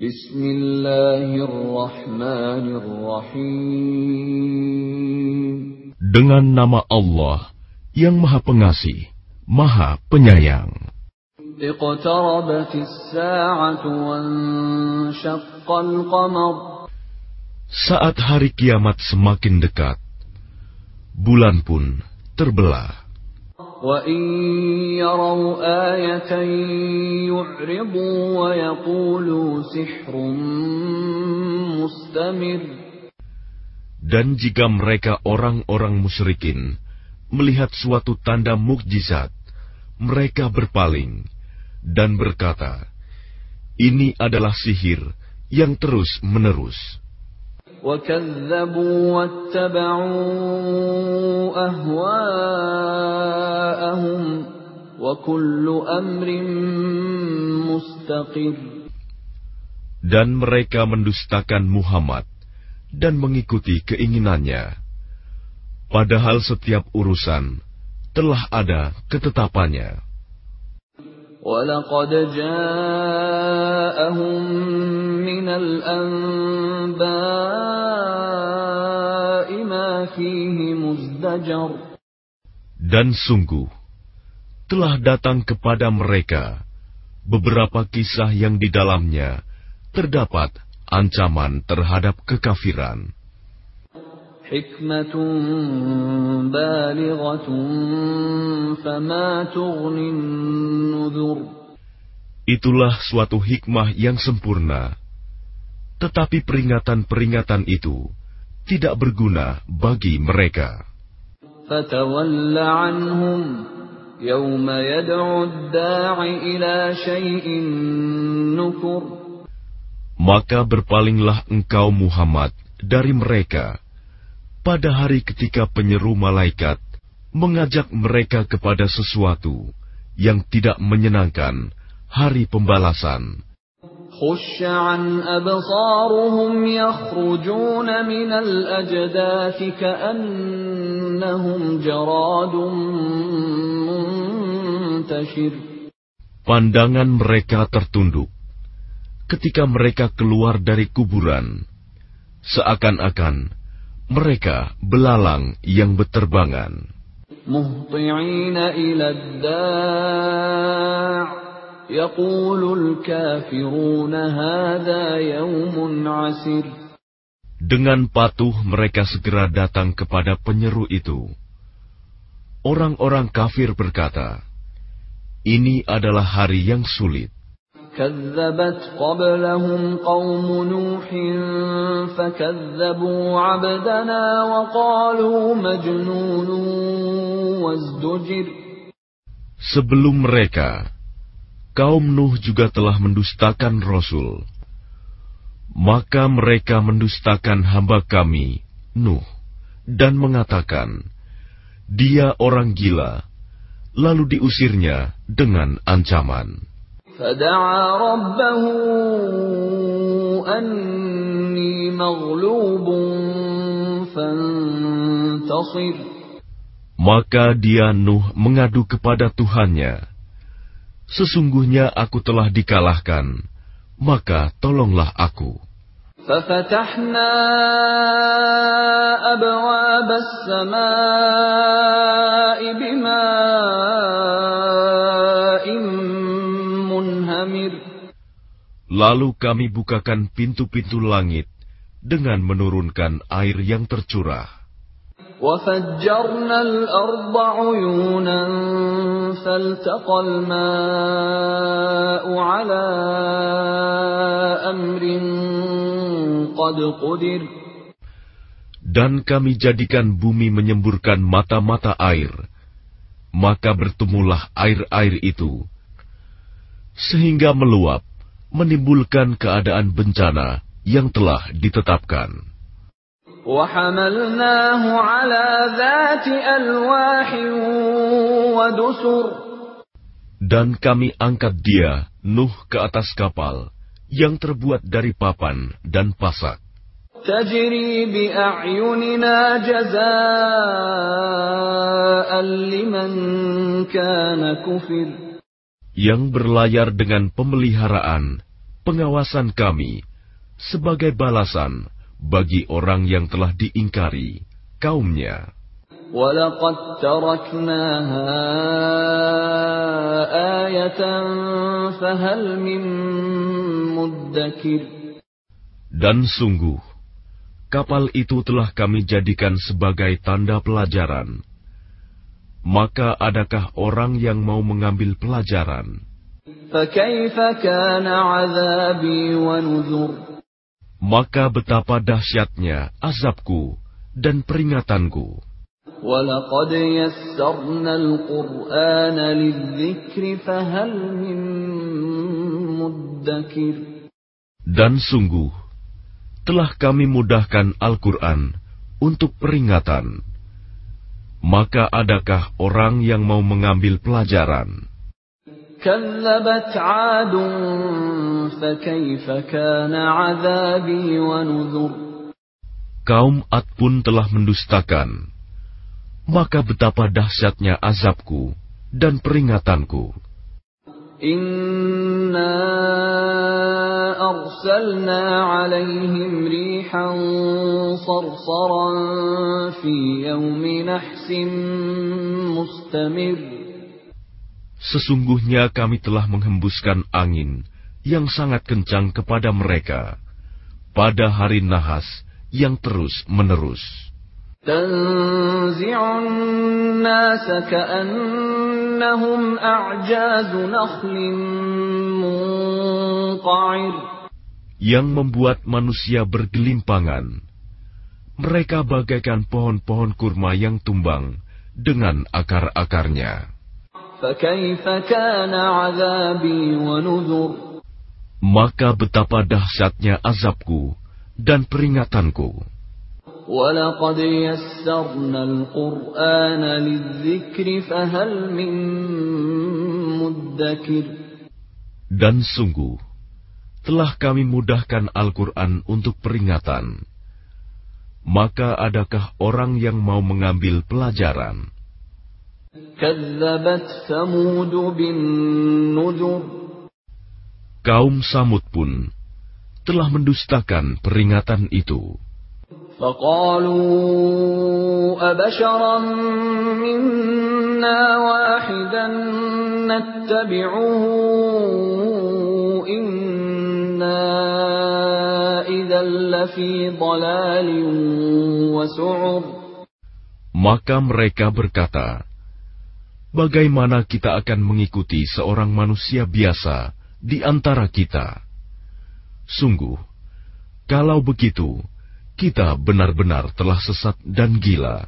Bismillahirrahmanirrahim. Dengan nama Allah yang Maha Pengasih, Maha Penyayang. Saat hari kiamat semakin dekat, bulan pun terbelah. وإن يروا آية يعرضوا ويقولوا سحر مستمر Dan jika mereka orang-orang musyrikin melihat suatu tanda mukjizat, mereka berpaling dan berkata, "Ini adalah sihir yang terus-menerus." وكذبوا واتبعوا أهواءهم وكل أمر مستقر Dan mereka mendustakan Muhammad dan mengikuti keinginannya. Padahal setiap urusan telah ada ketetapannya. ولقد جاءهم من الأنباء ما فيه مزدجر Dan sungguh, telah datang kepada mereka beberapa kisah yang di dalamnya terdapat ancaman terhadap kekafiran. حكمة بالغة فما تغني النذر Itulah suatu hikmah yang sempurna, tetapi peringatan-peringatan itu tidak berguna bagi mereka. Maka berpalinglah engkau Muhammad dari mereka pada hari ketika penyeru malaikat mengajak mereka kepada sesuatu yang tidak menyenangkan hari pembalasan. خش عن أبصارهم يخرجون من الأجداث كأنهم جراد منتشر Pandangan mereka tertunduk ketika mereka keluar dari kuburan, seakan-akan mereka belalang yang beterbangan. مهطعين إلى الداع يقول الكافرون هذا يوم عسر Dengan patuh mereka segera datang kepada penyeru itu. Orang-orang kafir berkata, "Ini adalah hari yang sulit." كذبت قبلهم قوم نوح فكذبوا عبدنا وقالوا مجنون وازدجر Sebelum mereka, kaum Nuh juga telah mendustakan Rasul. Maka mereka mendustakan hamba kami, Nuh, dan mengatakan, dia orang gila, lalu diusirnya dengan ancaman. فدعا ربه أني مغلوب فانتصر Maka dia Nuh mengadu kepada Tuhannya, Sesungguhnya aku telah dikalahkan, maka tolonglah aku. ففتحنا أبواب السماء بماء منهمر Lalu kami bukakan pintu-pintu langit dengan menurunkan air yang tercurah. وفجرنا الأرض عيونا فالتقى الماء على أمر قد قدر Dan kami jadikan bumi menyemburkan mata-mata air, maka bertemulah air-air itu, sehingga meluap, menimbulkan keadaan bencana yang telah ditetapkan. وحملناه على ذات ألواح ودسر Dan kami angkat dia, Nuh, ke atas kapal, yang terbuat dari papan dan pasak, تجري بأعيننا جزاء لمن كان كفر yang berlayar dengan pemeliharaan, pengawasan kami sebagai balasan bagi orang yang telah diingkari kaumnya. وَلَقَدْ تَرَكْنَاهَا آيَةً فَهَلْ مِن مُّدَّكِرٍ Dan sungguh, kapal itu telah kami jadikan sebagai tanda pelajaran. Maka adakah orang yang mau mengambil pelajaran? فَكَيْفَ كَانَ عَذَابِي وَنُذُرِ Maka betapa dahsyatnya azabku dan peringatanku. وَلَقَدْ يَسَّرْنَا الْقُرْآنَ لِلذِّكْرِ فَهَلْ مِن مُّدَّكِرٍ Dan sungguh, telah kami mudahkan Al-Quran untuk peringatan. Maka adakah orang yang mau mengambil pelajaran? كَذَّبَتْ عَادٌ فَكَيْفَ كَانَ عَذَابِي وَنُذُرِ Kaum Ad pun telah mendustakan. Maka betapa dahsyatnya azabku dan peringatanku. إِنَّا أَرْسَلْنَا عَلَيْهِمْ رِيحًا صَرْصَرًا فِي يَوْمِ نَحْسٍ مُّسْتَمِرٍّ Sesungguhnya kami telah menghembuskan angin yang sangat kencang kepada mereka pada hari nahas yang terus menerus. Yang membuat manusia bergelimpangan. Mereka bagaikan pohon-pohon kurma yang tumbang dengan akar-akarnya. Maka betapa dahsyatnya azabku dan peringatanku. Dan sungguh, telah kami mudahkan Al-Quran untuk peringatan. Maka adakah orang yang mau mengambil pelajaran? كَذَّبَتْ ثَمُودُ بِالنُّذُرِ Kaum Samud pun telah mendustakan peringatan itu. فَقَالُوا أَبَشَرًا مِّنَّا وَاحِدًا نَّتَّبِعُهُ إِنَّا إِذًا لَّفِي ضَلَالٍ وَسُعُرٍ Maka mereka berkata, bagaimana kita akan mengikuti seorang manusia biasa di antara kita? Sungguh, kalau begitu, kita benar-benar telah sesat dan gila.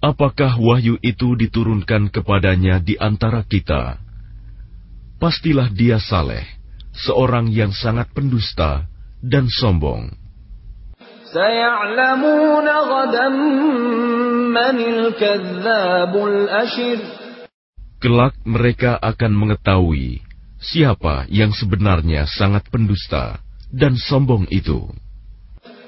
Apakah wahyu itu diturunkan kepadanya di antara kita? Pastilah dia saleh, seorang yang sangat pendusta dan sombong. سَيَعْلَمُونَ غَدًا مَّنِ الْكَذَّابُ الْأَشِرُ Kelak mereka akan mengetahui siapa yang sebenarnya sangat pendusta dan sombong itu.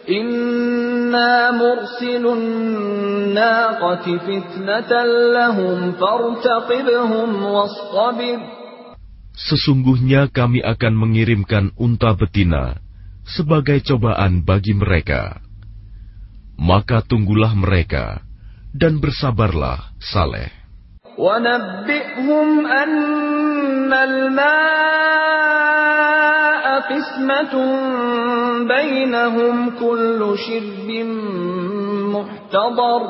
إِنَّا مُرْسِلُو النَّاقَةِ فِتْنَةً لَّهُمْ فَارْتَقِبْهُمْ وَاصْطَبِرْ Sesungguhnya kami akan mengirimkan unta betina sebagai cobaan bagi mereka. Maka tunggulah mereka dan bersabarlah saleh. وَنَبِّئْهُمْ أَنَّ الْمَاءَ قِسْمَةٌ بَيْنَهُمْ كُلُّ شِرْبٍ مُحْتَضَرٌ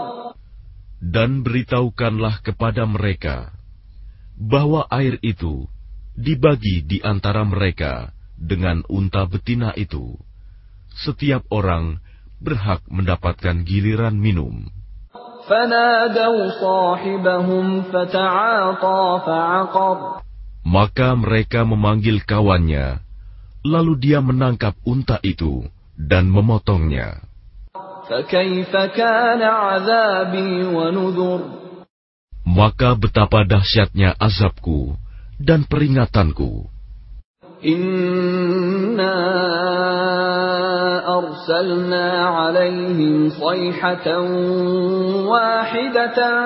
Dan beritahukanlah kepada mereka bahwa air itu dibagi di antara mereka dengan unta betina itu. Setiap orang berhak mendapatkan giliran minum. Maka mereka memanggil kawannya, lalu dia menangkap unta itu dan memotongnya. Maka betapa dahsyatnya azabku dan peringatanku. Inna arsalna alaihim sayhatan wahidatan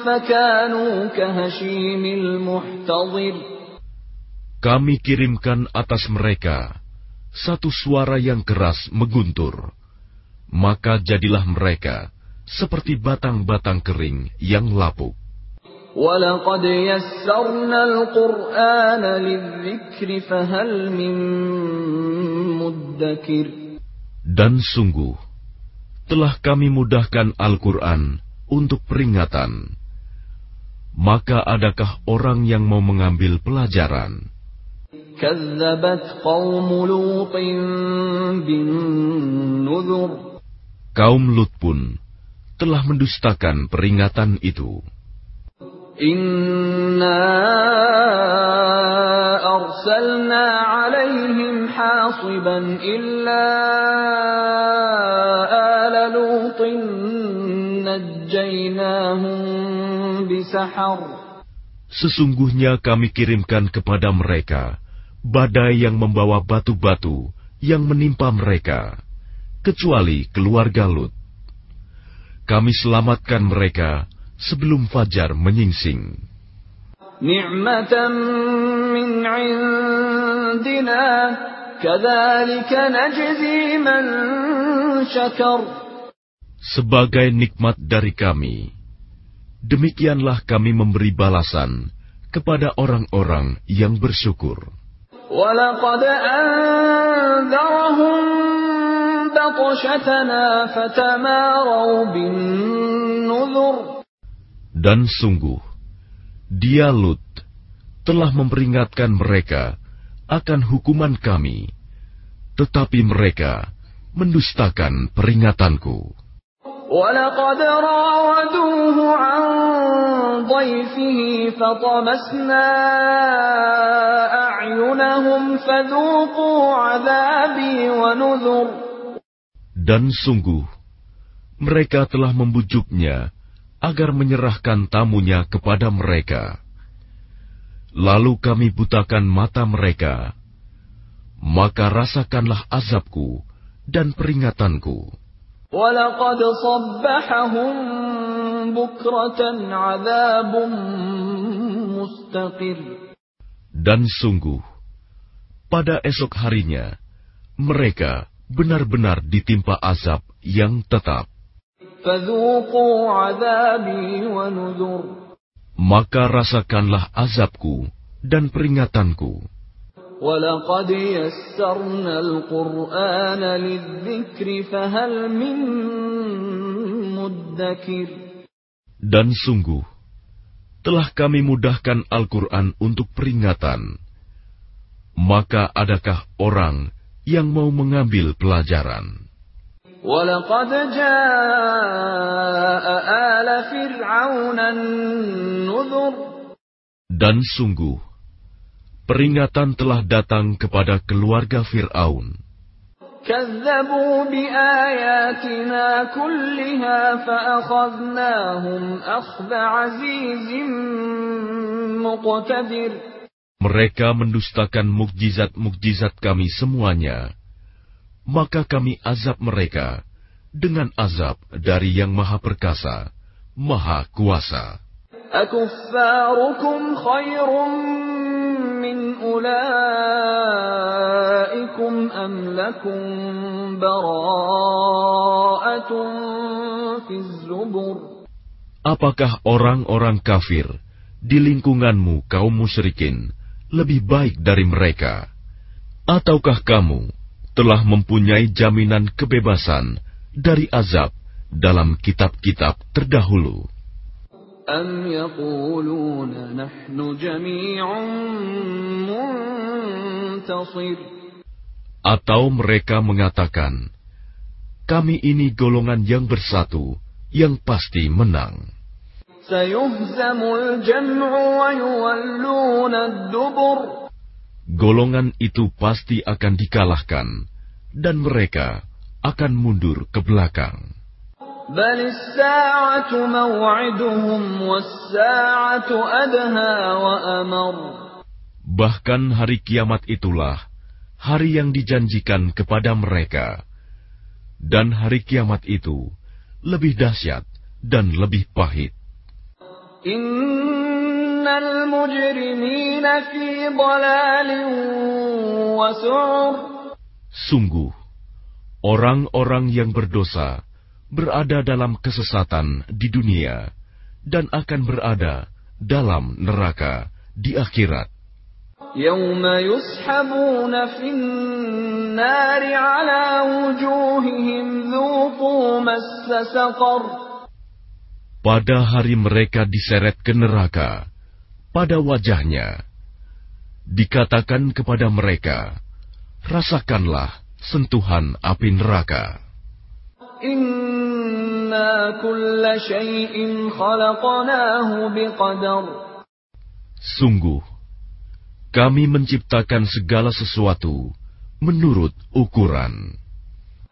fakanu kahashimil muhtadir. Kami kirimkan atas mereka satu suara yang keras mengguntur. Maka jadilah mereka seperti batang-batang kering yang lapuk. ولقد يسرنا القرآن للذكر فهل من مدكر Dan sungguh, telah kami mudahkan Al-Quran untuk peringatan. Maka adakah orang yang mau mengambil pelajaran? كذبت قوم لوط بالنذر Kaum Lut pun telah mendustakan peringatan itu. Inna arsalna alaihim hasiban illa ala lutin najjainahum bisahar. Sesungguhnya kami kirimkan kepada mereka badai yang membawa batu-batu yang menimpa mereka, kecuali keluarga Lut. Kami selamatkan mereka sebelum fajar menyingsing. نعمة من عندنا كذلك نجزي من شكر Sebagai nikmat dari kami, demikianlah kami memberi balasan kepada orang-orang yang bersyukur. ولقد أنذرهم بطشتنا فتماروا بالنذر Dan sungguh, dia Lut telah memperingatkan mereka akan hukuman kami, tetapi mereka mendustakan peringatanku. ولقد راودوه عن ضيفه فطمسنا أعينهم فذوقوا عذابي ونذر Dan sungguh, mereka telah membujuknya agar menyerahkan tamunya kepada mereka. Lalu kami butakan mata mereka, maka rasakanlah azabku dan peringatanku. Dan sungguh, pada esok harinya, mereka benar-benar ditimpa azab yang tetap. Maka rasakanlah azabku dan peringatanku. Dan sungguh, telah kami mudahkan Al-Quran untuk peringatan. Maka adakah orang yang mau mengambil pelajaran? ولقد جاء آل فرعون النذر Dan sungguh, peringatan telah datang kepada keluarga Fir'aun. كذبوا بآياتنا كلها فأخذناهم أخذ عزيز مقتدر Mereka mendustakan mukjizat-mukjizat kami semuanya. Maka kami azab mereka dengan azab dari yang maha perkasa, maha kuasa. أكفاركم خير من أولئكم أم لكم براءة في الزبر Apakah orang-orang kafir di lingkunganmu kaum musyrikin lebih baik dari mereka? Ataukah kamu telah mempunyai jaminan kebebasan dari azab dalam kitab-kitab terdahulu? أم يقولون نحن جميع منتصر Atau mereka mengatakan, kami ini golongan yang bersatu, yang pasti menang. سيهزم الجمع ويولون الدبر golongan itu pasti akan dikalahkan, dan mereka akan mundur ke belakang. Bahkan hari kiamat itulah hari yang dijanjikan kepada mereka, dan hari kiamat itu lebih dahsyat dan lebih pahit. Innal mujrimina fi dalalin wa su'ur. Sungguh, orang-orang yang berdosa berada dalam kesesatan di dunia dan akan berada dalam neraka di akhirat. يوم يسحبون في النار على وجوههم ذوقوا مس سقر Pada hari mereka diseret ke neraka, pada wajahnya, dikatakan kepada mereka, rasakanlah sentuhan api neraka. Inna kulla syai'in khalaqnahu biqadar. Sungguh, kami menciptakan segala sesuatu menurut ukuran.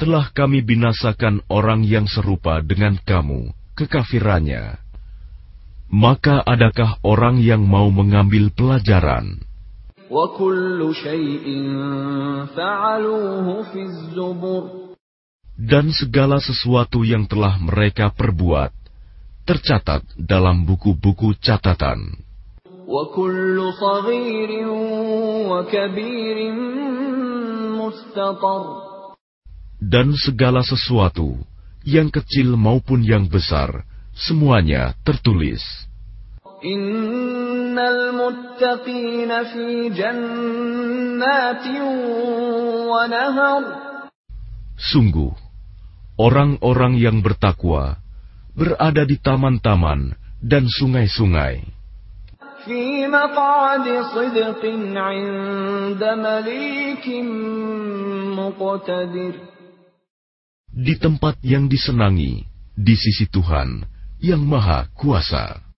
telah kami binasakan orang yang serupa dengan kamu, kekafirannya. Maka adakah orang yang mau mengambil pelajaran? Dan segala sesuatu yang telah mereka perbuat, tercatat dalam buku-buku catatan. Dan segala sesuatu, yang kecil maupun yang besar, semuanya tertulis. Innal muttaqina fi jannatin wa nahar. Sungguh, orang-orang yang bertakwa berada di taman-taman dan sungai-sungai. Fi maq'adi sidqin 'inda malikin muqtadir di tempat yang disenangi di sisi Tuhan yang Maha Kuasa.